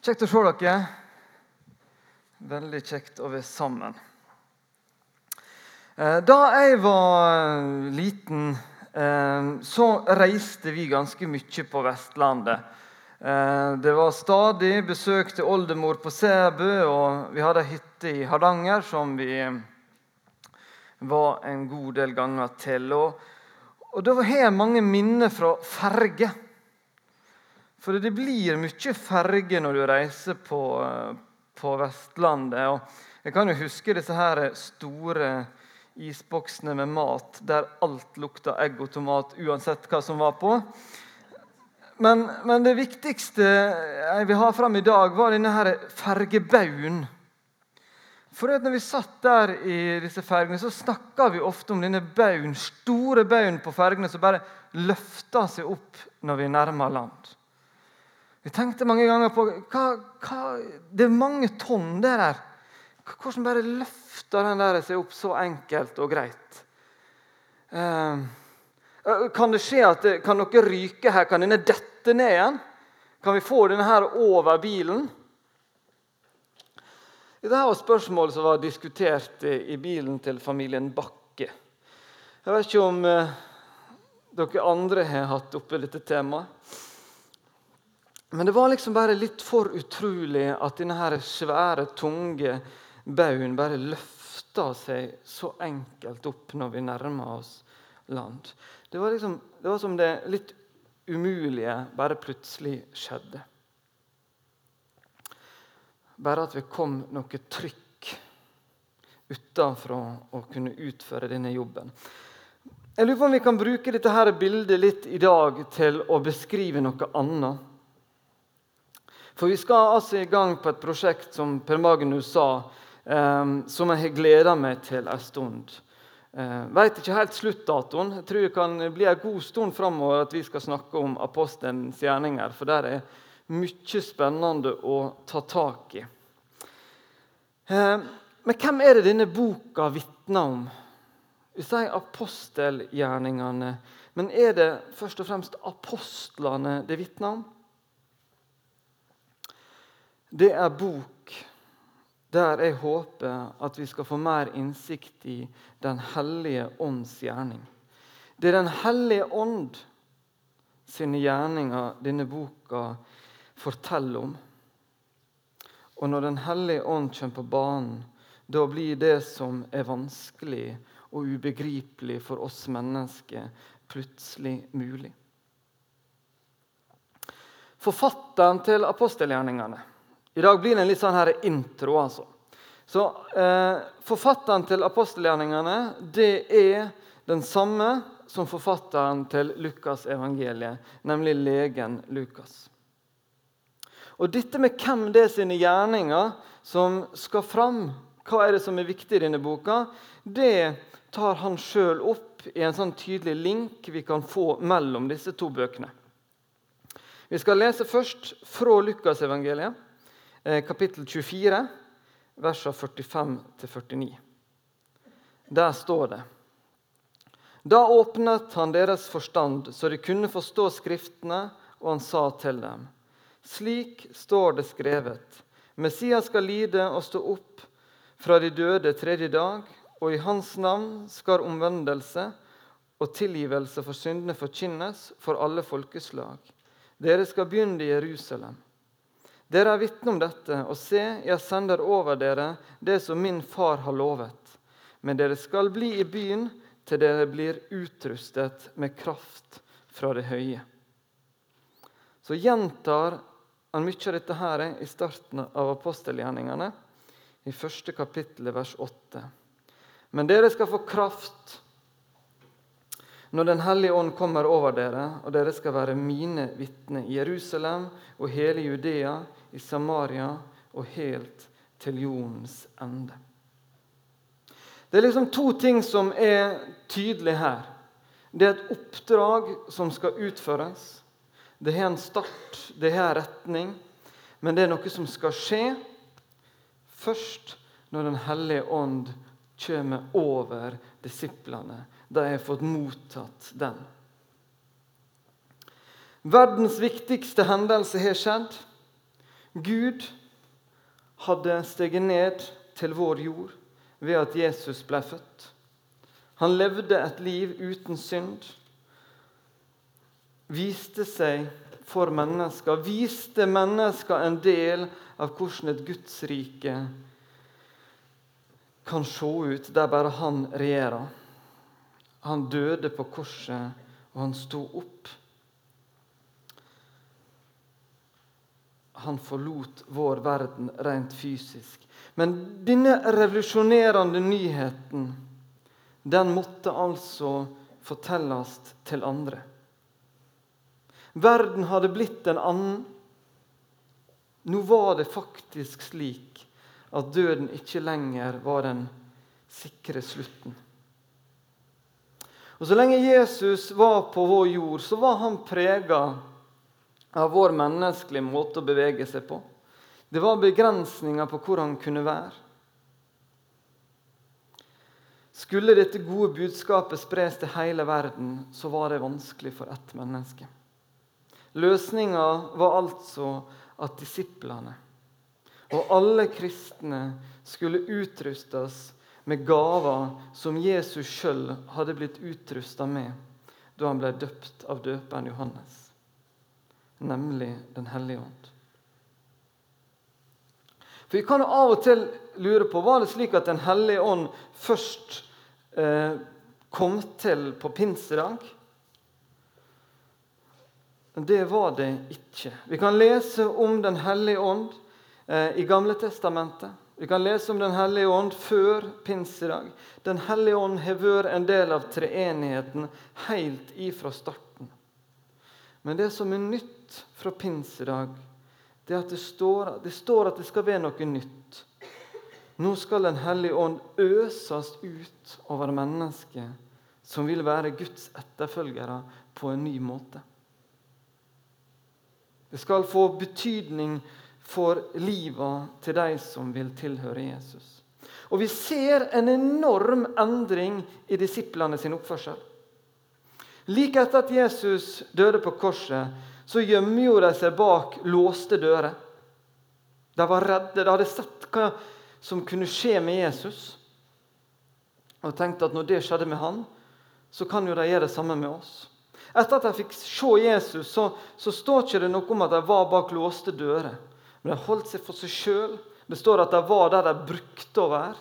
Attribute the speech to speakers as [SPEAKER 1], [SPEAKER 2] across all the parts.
[SPEAKER 1] Kjekt å se dere. Veldig kjekt å være sammen. Eh, da jeg var liten, eh, så reiste vi ganske mye på Vestlandet. Eh, det var stadig besøk til oldemor på Sæbø, og vi hadde ei hytte i Hardanger som vi var en god del ganger til. Og, og da har jeg mange minner fra ferge. For det blir mye ferge når du reiser på, eh, på Vestlandet. Og jeg kan jo huske disse her store isboksene med mat der alt lukta egg og tomat uansett hva som var på. Men, men det viktigste jeg vil ha fram i dag, var denne her fergebaugen. For når vi satt der i disse fergene, så snakka vi ofte om denne baugen, store baugen på fergene som bare løfta seg opp når vi nærma land. Vi tenkte mange ganger på hva, hva, Det er mange tonn det der. Hvordan bare løfter den der seg opp så enkelt og greit? Eh, kan det skje at det, kan noe ryke her? Kan denne dette ned igjen? Kan vi få denne her over bilen? Dette var spørsmål som var diskutert i bilen til familien Bakke. Jeg vet ikke om eh, dere andre har hatt oppe dette temaet. Men det var liksom bare litt for utrolig at denne svære, tunge baugen bare løfta seg så enkelt opp når vi nærma oss land. Det var, liksom, det var som det litt umulige bare plutselig skjedde. Bare at vi kom noe trykk utenfra å kunne utføre denne jobben. Jeg lurer på om vi kan bruke dette her bildet litt i dag til å beskrive noe annet. For vi skal altså i gang på et prosjekt som Per Magnus sa, eh, som jeg har gleda meg til en stund. Eh, Veit ikke helt sluttdatoen. Jeg tror det kan bli en god stund framover at vi skal snakke om apostelens gjerninger. For der er mye spennende å ta tak i. Eh, men hvem er det denne boka vitner om? Vi sier apostelgjerningene, men er det først og fremst apostlene det vitner om? Det er bok der jeg håper at vi skal få mer innsikt i Den hellige ånds gjerning. Det er Den hellige ånd sine gjerninger denne boka forteller om. Og når Den hellige ånd kommer på banen, da blir det som er vanskelig og ubegripelig for oss mennesker, plutselig mulig. Forfatteren til apostelgjerningene i dag blir det en litt sånn her intro. altså. Så eh, Forfatteren til apostelgjerningene det er den samme som forfatteren til Lukas evangeliet, nemlig legen Lukas. Og Dette med hvem det er sine gjerninger som skal fram, hva er det som er viktig i denne boka, det tar han sjøl opp i en sånn tydelig link vi kan få mellom disse to bøkene. Vi skal lese først fra Lukasevangeliet kapittel 24, versene 45-49. Der står det Da åpnet han deres forstand, så de kunne forstå Skriftene, og han sa til dem.: Slik står det skrevet. Messias skal lide og stå opp fra de døde tredje dag, og i hans navn skal omvendelse og tilgivelse for syndene forkynnes for alle folkeslag. Dere skal begynne i Jerusalem. Dere er vitne om dette, og se, jeg sender over dere det som min far har lovet. Men dere skal bli i byen til dere blir utrustet med kraft fra det høye. Så gjentar han mye av dette her i starten av apostelgjerningene, i første kapittel, vers 8. Men dere skal få kraft når Den hellige ånd kommer over dere, og dere skal være mine vitner i Jerusalem og hele Judea, i Samaria og helt til jordens ende. Det er liksom to ting som er tydelige her. Det er et oppdrag som skal utføres. Det har en start, det har en retning, men det er noe som skal skje først når Den hellige ånd kommer over disiplene. Da har fått mottatt den. Verdens viktigste hendelse har skjedd. Gud hadde steget ned til vår jord ved at Jesus ble født. Han levde et liv uten synd. Viste seg for mennesker, viste mennesker en del av hvordan et gudsrike kan se ut der bare han regjerer. Han døde på korset, og han sto opp. Han forlot vår verden rent fysisk. Men denne revolusjonerende nyheten den måtte altså fortelles til andre. Verden hadde blitt en annen. Nå var det faktisk slik at døden ikke lenger var den sikre slutten. Og Så lenge Jesus var på vår jord, så var han prega av vår menneskelige måte å bevege seg på. Det var begrensninger på hvor han kunne være. Skulle dette gode budskapet spres til hele verden, så var det vanskelig for ett menneske. Løsninga var altså at disiplene og alle kristne skulle utrustes med gaver som Jesus sjøl hadde blitt utrusta med da han ble døpt av døperen Johannes nemlig Den hellige ånd. For Vi kan jo av og til lure på var det slik at Den hellige ånd først eh, kom til på pinsedag. Det var det ikke. Vi kan lese om Den hellige ånd eh, i Gamle testamentet. Vi kan lese om Den hellige ånd før pinsedag. Den hellige ånd har vært en del av treenigheten helt ifra starten. Men det som er nytt fra pinsedag, det er at det står, det står at det skal være noe nytt. Nå skal Den hellige ånd øses ut over mennesker som vil være Guds etterfølgere på en ny måte. Det skal få betydning for livet til de som vil tilhøre Jesus. Og Vi ser en enorm endring i disiplene sin oppførsel. Like etter at Jesus døde på korset, så gjemte de seg bak låste dører. De var redde. De hadde sett hva som kunne skje med Jesus. Og tenkte at når det skjedde med han, så kan jo de gjøre det samme med oss. Etter at de fikk se Jesus, så, så står ikke det noe om at de var bak låste dører. Men de holdt seg for seg sjøl. Det står at de var der de brukte å være.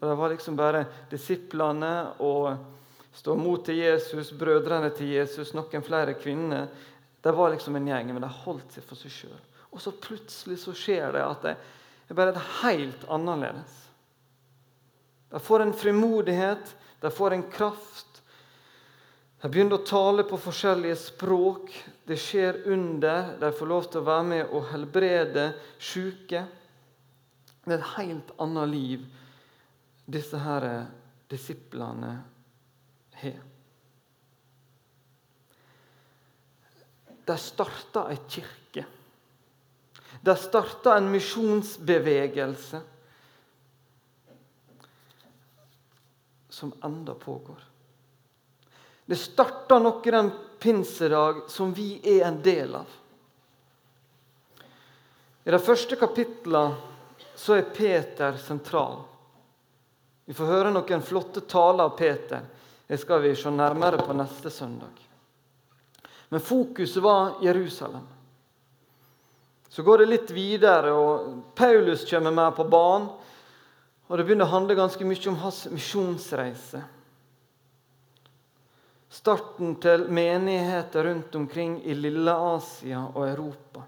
[SPEAKER 1] Og Det var liksom bare disiplene og stå mot til Jesus, brødrene til Jesus, noen flere kvinner. De var liksom en gjeng, men de holdt seg for seg sjøl. Og så plutselig så skjer det at det er bare helt annerledes. De får en frimodighet, de får en kraft. De begynner å tale på forskjellige språk. Det skjer under. De får lov til å være med og helbrede syke. Det er et helt annet liv disse her disiplene har. De starta ei kirke. De starta en misjonsbevegelse som enda pågår. Det starta noe den pinsedag som vi er en del av. I de første kapitlene så er Peter sentral. Vi får høre noen flotte taler av Peter. Det skal vi se nærmere på neste søndag. Men fokuset var Jerusalem. Så går det litt videre, og Paulus kommer med på banen. Og det begynner å handle ganske mye om hans misjonsreise. Starten til menigheter rundt omkring i lille Asia og Europa.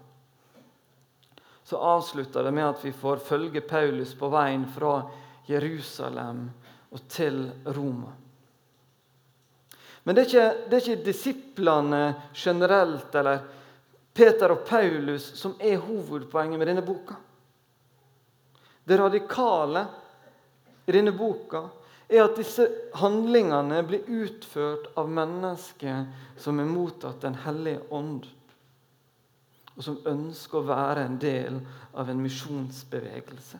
[SPEAKER 1] Så avslutter det med at vi får følge Paulus på veien fra Jerusalem og til Roma. Men det er, ikke, det er ikke disiplene generelt eller Peter og Paulus som er hovedpoenget med denne boka. Det radikale i denne boka er at disse handlingene blir utført av mennesker som er mottatt Den hellige ånd, og som ønsker å være en del av en misjonsbevegelse.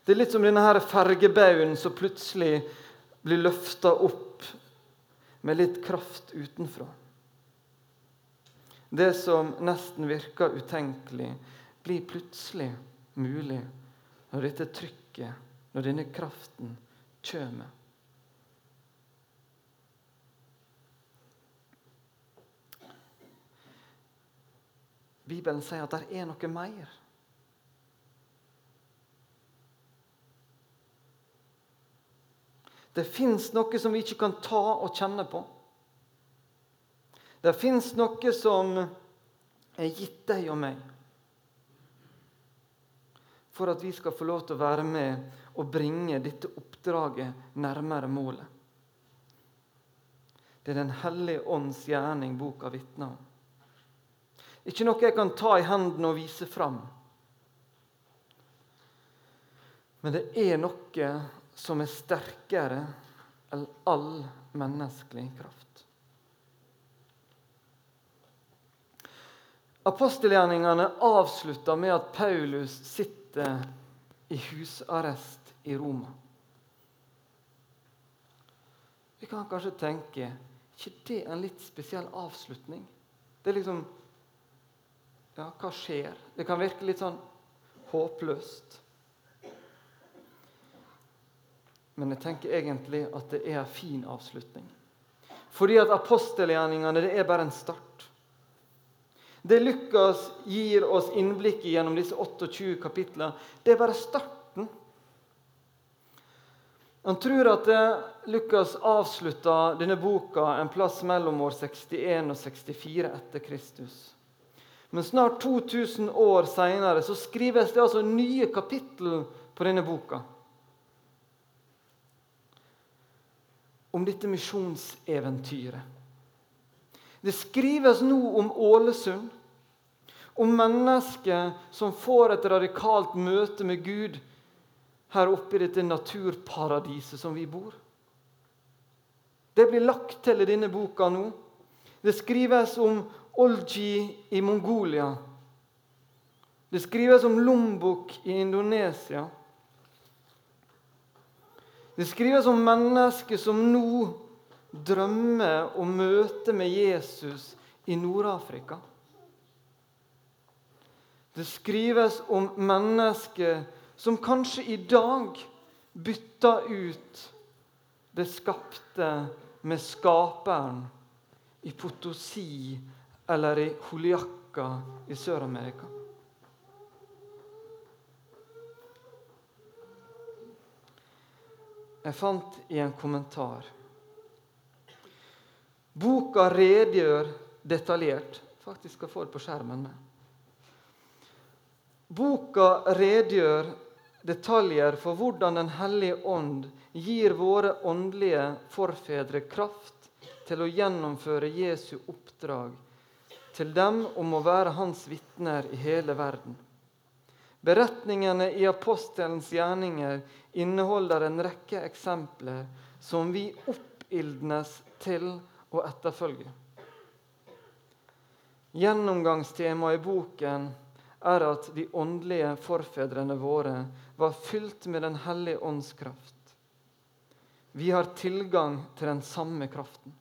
[SPEAKER 1] Det er litt som denne fergebaugen som plutselig blir løfta opp med litt kraft utenfra. Det som nesten virker utenkelig, blir plutselig mulig når dette trykket, når denne kraften, kommer. Bibelen sier at det er noe mer. Det fins noe som vi ikke kan ta og kjenne på. Det fins noe som er gitt deg og meg for at vi skal få lov til å være med og bringe dette oppdraget nærmere målet. Det er Den hellige ånds gjerning boka vitner om. Ikke noe jeg kan ta i hendene og vise fram. Men det er noe som er sterkere enn all menneskelig kraft. Apostelgjerningene avslutter med at Paulus sitter i husarrest i Roma. Vi kan kanskje tenke ikke det er en litt spesiell avslutning? Det er liksom Ja, hva skjer? Det kan virke litt sånn håpløst. Men jeg tenker egentlig at det er en fin avslutning. Fordi at apostelgjerningene det er bare en start. Det Lukas gir oss innblikk i gjennom disse 28 kapitlene, det er bare starten. Han tror at Lukas avslutta denne boka en plass mellom år 61 og 64 etter Kristus. Men snart 2000 år seinere skrives det altså nye kapittel på denne boka. Om dette misjonseventyret. Det skrives nå om Ålesund, om mennesker som får et radikalt møte med Gud her oppe i dette naturparadiset som vi bor. Det blir lagt til i denne boka nå. Det skrives om Olji i Mongolia. Det skrives om Lombok i Indonesia. Det skrives om mennesker som nå drømmer om møte med Jesus i Nord-Afrika. Det skrives om mennesker som kanskje i dag bytter ut det skapte med skaperen i Potosi eller i Holiakka i Sør-Amerika. Jeg fant i en kommentar Boka redegjør detaljert Faktisk skal få det på skjermen. med. Boka redegjør detaljer for hvordan Den hellige ånd gir våre åndelige forfedre kraft til å gjennomføre Jesu oppdrag til dem om å være hans vitner i hele verden. Beretningene i apostelens gjerninger inneholder en rekke eksempler som vi oppildnes til å etterfølge. Gjennomgangstemaet i boken er at de åndelige forfedrene våre var fylt med Den hellige ånds kraft. Vi har tilgang til den samme kraften.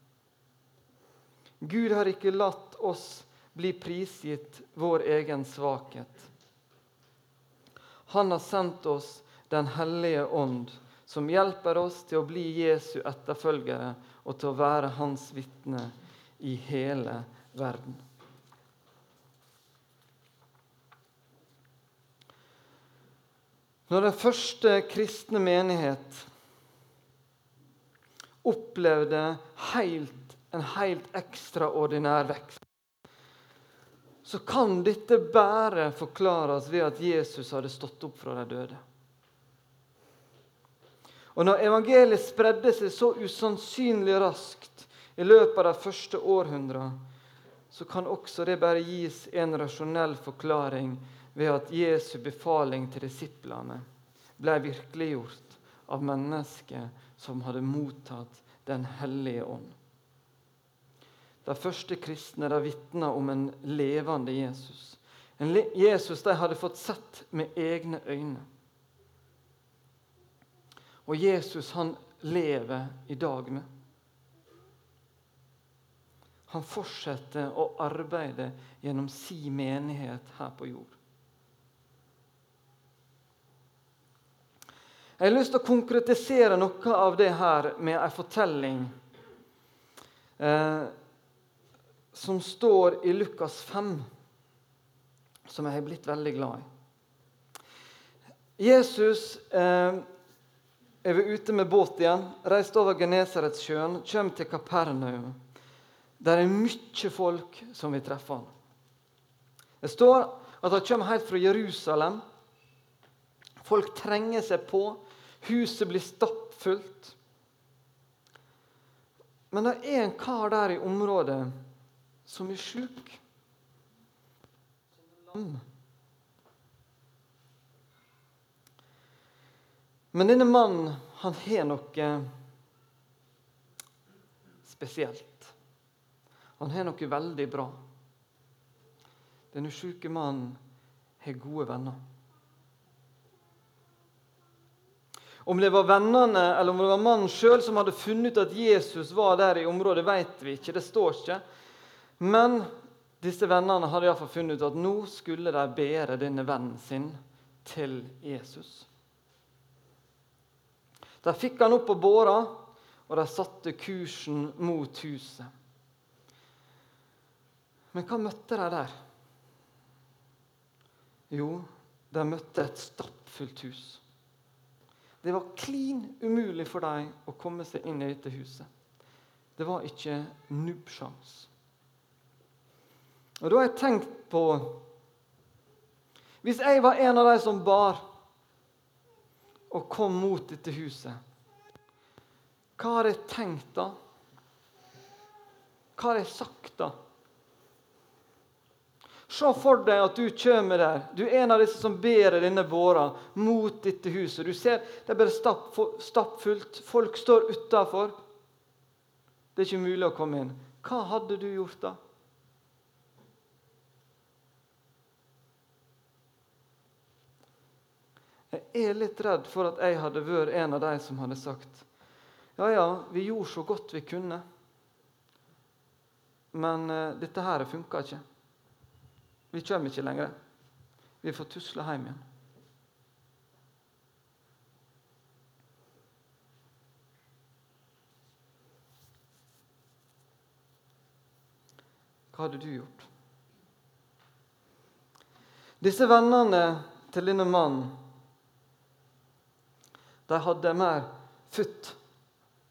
[SPEAKER 1] Gud har ikke latt oss bli prisgitt vår egen svakhet. Han har sendt oss Den hellige ånd, som hjelper oss til å bli Jesu etterfølgere og til å være hans vitne i hele verden. Når den første kristne menighet opplevde helt, en helt ekstraordinær vekst, så kan dette bare forklares ved at Jesus hadde stått opp fra de døde. Og Når evangeliet spredde seg så usannsynlig raskt i løpet av de første århundrene, så kan også det bare gis en rasjonell forklaring ved at Jesu befaling til disiplene ble virkeliggjort av mennesker som hadde mottatt Den hellige ånd. De første kristne de vitna om en levende Jesus. En Jesus de hadde fått sett med egne øyne. Og Jesus han lever i dag med. Han fortsetter å arbeide gjennom sin menighet her på jord. Jeg har lyst til å konkretisere noe av det her med en fortelling eh, som står i Lukas 5, som jeg har blitt veldig glad i. Jesus eh, er ute med båt igjen, reist over Genesaretsjøen, kommer til Kapernaum. Der er mye folk som vil treffe ham. Det står at han kommer helt fra Jerusalem. Folk trenger seg på. Huset blir stappfullt. Men det er en kar der i området som er sjuk. Men denne mannen, han har noe spesielt. Han har noe veldig bra. Denne sjuke mannen har gode venner. Om det var vennene eller om det var mannen sjøl som hadde funnet ut at Jesus var der i området, vet vi ikke. Det står ikke. Men disse vennene hadde iallfall funnet ut at nå skulle de bære denne vennen sin til Jesus. De fikk han opp på båra, og de satte kursen mot huset. Men hva møtte de der? Jo, de møtte et stappfullt hus. Det var klin umulig for dem å komme seg inn i dette huset. Det var ikke nubbsjans. Og da har jeg tenkt på Hvis jeg var en av de som bar og kom mot dette huset, hva har jeg tenkt da? Hva har jeg sagt da? Se for deg at du kommer der. Du er en av disse som bærer denne båra mot dette huset. Du ser Det er bare stappfullt. Folk står utafor. Det er ikke mulig å komme inn. Hva hadde du gjort da? Jeg er litt redd for at jeg hadde vært en av de som hadde sagt ja, ja, vi gjorde så godt vi kunne, men uh, dette her funka ikke. Vi kommer ikke lenger. Vi får tusle hjem igjen. Hva hadde du gjort? Disse vennene til denne mannen de hadde mer futt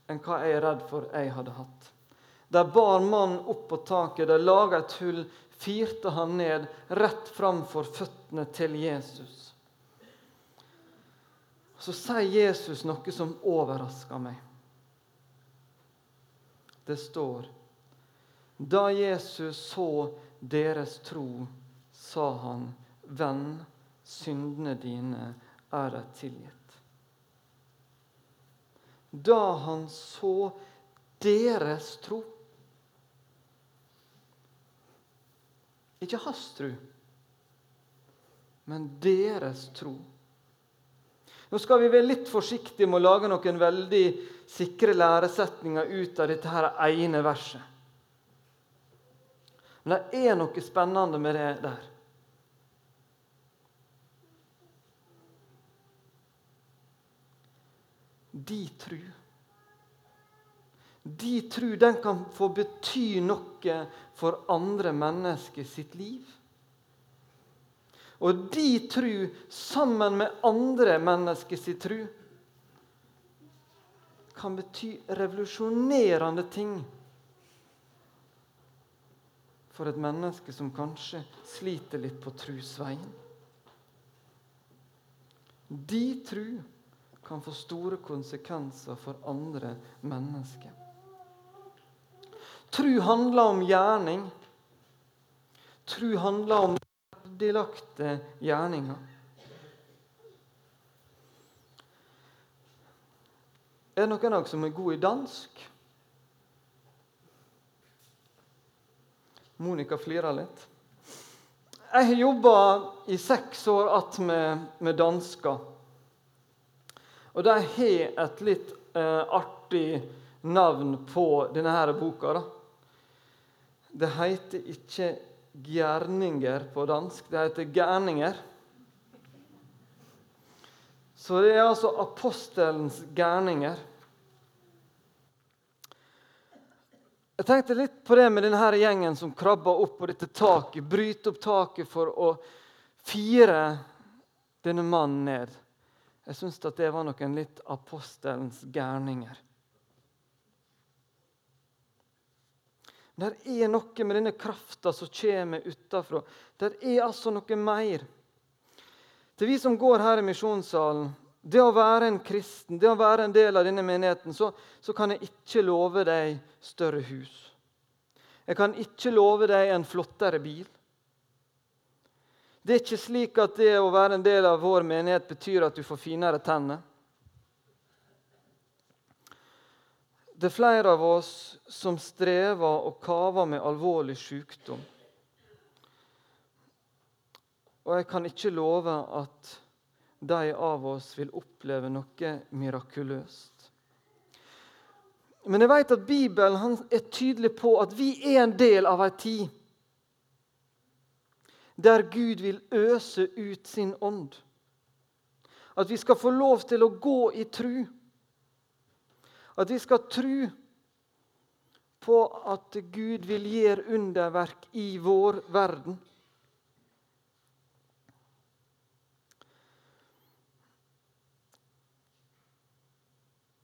[SPEAKER 1] enn hva jeg er redd for jeg hadde hatt. De bar mannen opp på taket, de laga et hull, firte han ned rett framfor føttene til Jesus. Så sier Jesus noe som overrasker meg. Det står Da Jesus så deres tro, sa han, Venn, syndene dine er deg tilgitt. Da han så deres tro Ikke hans tro, men deres tro. Nå skal vi være litt forsiktige med å lage noen veldig sikre læresetninger ut av dette her ene verset. Men det er noe spennende med det der. De tru. De tru den kan få bety noe for andre mennesker sitt liv. Og de tru sammen med andre mennesker sitt tru kan bety revolusjonerende ting for et menneske som kanskje sliter litt på trusveien. De tru kan få store konsekvenser for andre mennesker. Tru handler om gjerning. Tru handler om ferdiglagte gjerninger. Er det noen av dere som er god i dansk? Monica flirer litt. Jeg har jobba i seks år att med, med dansker. Og de har et litt eh, artig navn på denne her boka. da. Det heter ikke gjerninger på dansk, det heter gærninger. Så det er altså apostelens gærninger. Jeg tenkte litt på det med denne her gjengen som krabber opp på dette taket, bryter opp taket for å fire denne mannen ned. Jeg syns det var noen litt apostelens gærninger. Det er noe med denne krafta som kommer utafra. Det er altså noe mer. Til vi som går her i misjonssalen, det å være en kristen, det å være en del av denne menigheten, så, så kan jeg ikke love deg større hus. Jeg kan ikke love deg en flottere bil. Det er ikke slik at det å være en del av vår menighet betyr at du får finere tenner. Det er flere av oss som strever og kaver med alvorlig sykdom. Og jeg kan ikke love at de av oss vil oppleve noe mirakuløst. Men jeg vet at Bibelen er tydelig på at vi er en del av ei tid der Gud vil øse ut sin ånd. At vi skal få lov til å gå i tru. At vi skal tru på at Gud vil gjøre underverk i vår verden.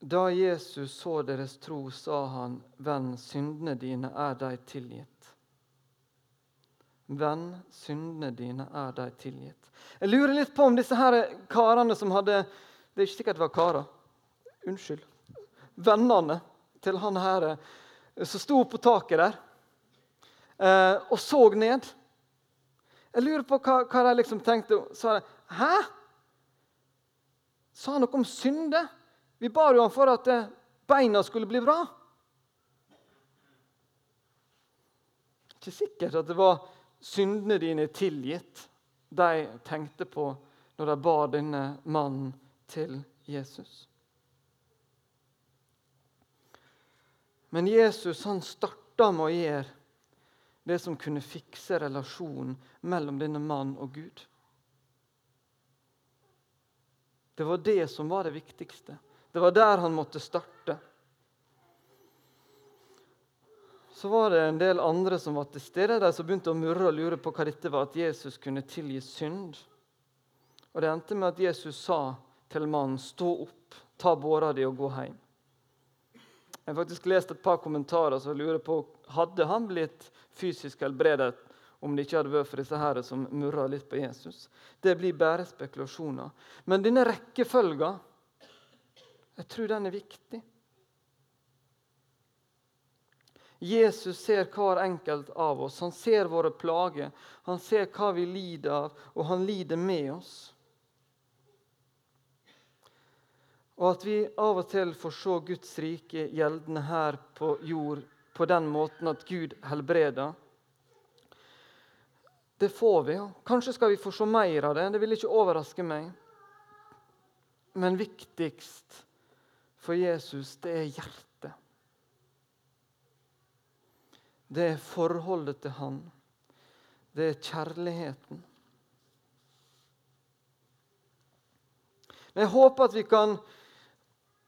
[SPEAKER 1] Da Jesus så deres tro, sa han, 'Venn, syndene dine er deg tilgitt'. Venn, syndene dine er deg tilgitt. Jeg lurer litt på om disse her karene som hadde Det er ikke sikkert det var karer. Unnskyld vennene til han her eh, som sto på taket der eh, og så ned. Jeg lurer på hva, hva de liksom tenkte. Sa de, 'Hæ?' Sa han noe om synde? Vi bar jo han for at eh, beina skulle bli bra. Ikke sikkert at det var syndene dine tilgitt de tenkte på når de bar denne mannen til Jesus. Men Jesus han starta med å gjøre det som kunne fikse relasjonen mellom denne mannen og Gud. Det var det som var det viktigste. Det var der han måtte starte. Så var det en del andre som var til stede, der som begynte å murre og lure på hva dette var, at Jesus kunne tilgi synd. Og Det endte med at Jesus sa til mannen, 'Stå opp, ta båra di og gå hjem'. Jeg har faktisk lest et par kommentarer som lurer på hadde han blitt fysisk helbredet om det ikke hadde vært for disse her som murra litt på Jesus. Det blir bare spekulasjoner. Men denne rekkefølga jeg tror den er viktig. Jesus ser hver enkelt av oss. Han ser våre plager. Han ser hva vi lider av, og han lider med oss. Og at vi av og til får se Guds rike gjeldende her på jord på den måten at Gud helbreder. Det får vi. Kanskje skal vi få se mer av det. Det vil ikke overraske meg. Men viktigst for Jesus, det er hjertet. Det er forholdet til Han. Det er kjærligheten. Men jeg håper at vi kan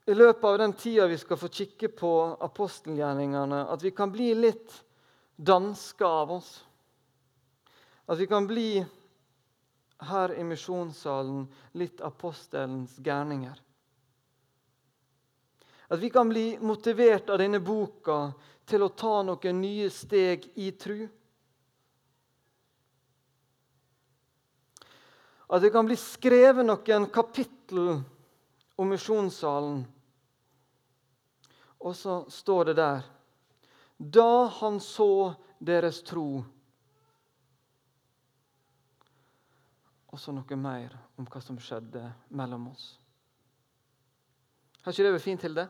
[SPEAKER 1] i løpet av den tida vi skal få kikke på apostelgjerningene, at vi kan bli litt danske av oss. At vi kan bli her i misjonssalen litt apostelens gærninger. At vi kan bli motivert av denne boka til å ta noen nye steg i tru. At det kan bli skrevet noen kapittel om misjonssalen og så står det der Da han så deres tro Og så noe mer om hva som skjedde mellom oss. Har ikke det vært fint, Hilde?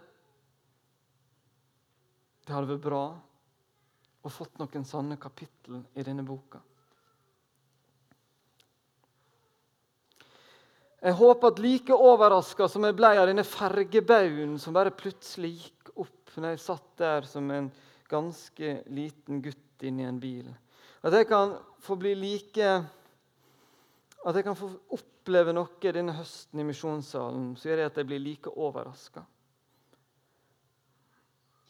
[SPEAKER 1] Det hadde vært bra å fått noen sanne kapittel i denne boka. Jeg håper at like overraska som jeg ble av denne fergebaugen som bare plutselig gikk opp når jeg satt der som en ganske liten gutt inni en bil. At jeg kan få bli like At jeg kan få oppleve noe denne høsten i misjonssalen så gjør det at jeg blir like overraska.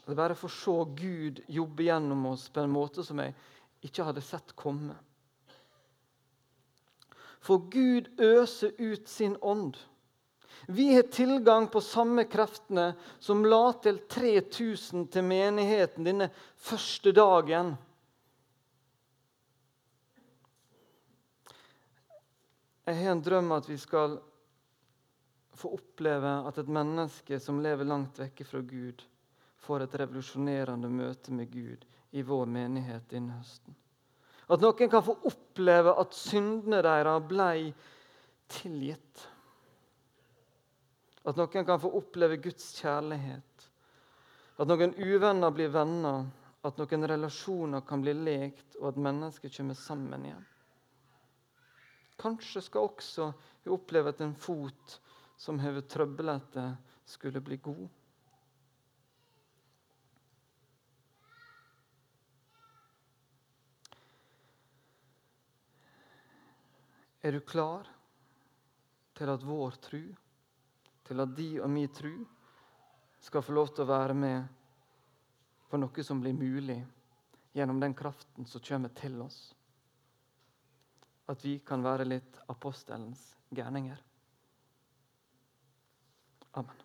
[SPEAKER 1] At jeg bare får se Gud jobbe gjennom oss på en måte som jeg ikke hadde sett komme. For Gud øser ut sin ånd. Vi har tilgang på samme kreftene som la til 3000 til menigheten denne første dagen. Jeg har en drøm at vi skal få oppleve at et menneske som lever langt vekke fra Gud, får et revolusjonerende møte med Gud i vår menighet innen høsten. At noen kan få oppleve at syndene deres ble tilgitt. At noen kan få oppleve Guds kjærlighet. At noen uvenner blir venner. At noen relasjoner kan bli lekt, og at mennesker kommer sammen igjen. Kanskje skal også vi oppleve at en fot som har trøblete, skulle bli god. Er du klar til at vår tru, til at de og mi tru, skal få lov til å være med på noe som blir mulig gjennom den kraften som kommer til oss? At vi kan være litt apostelens gærninger. Amen.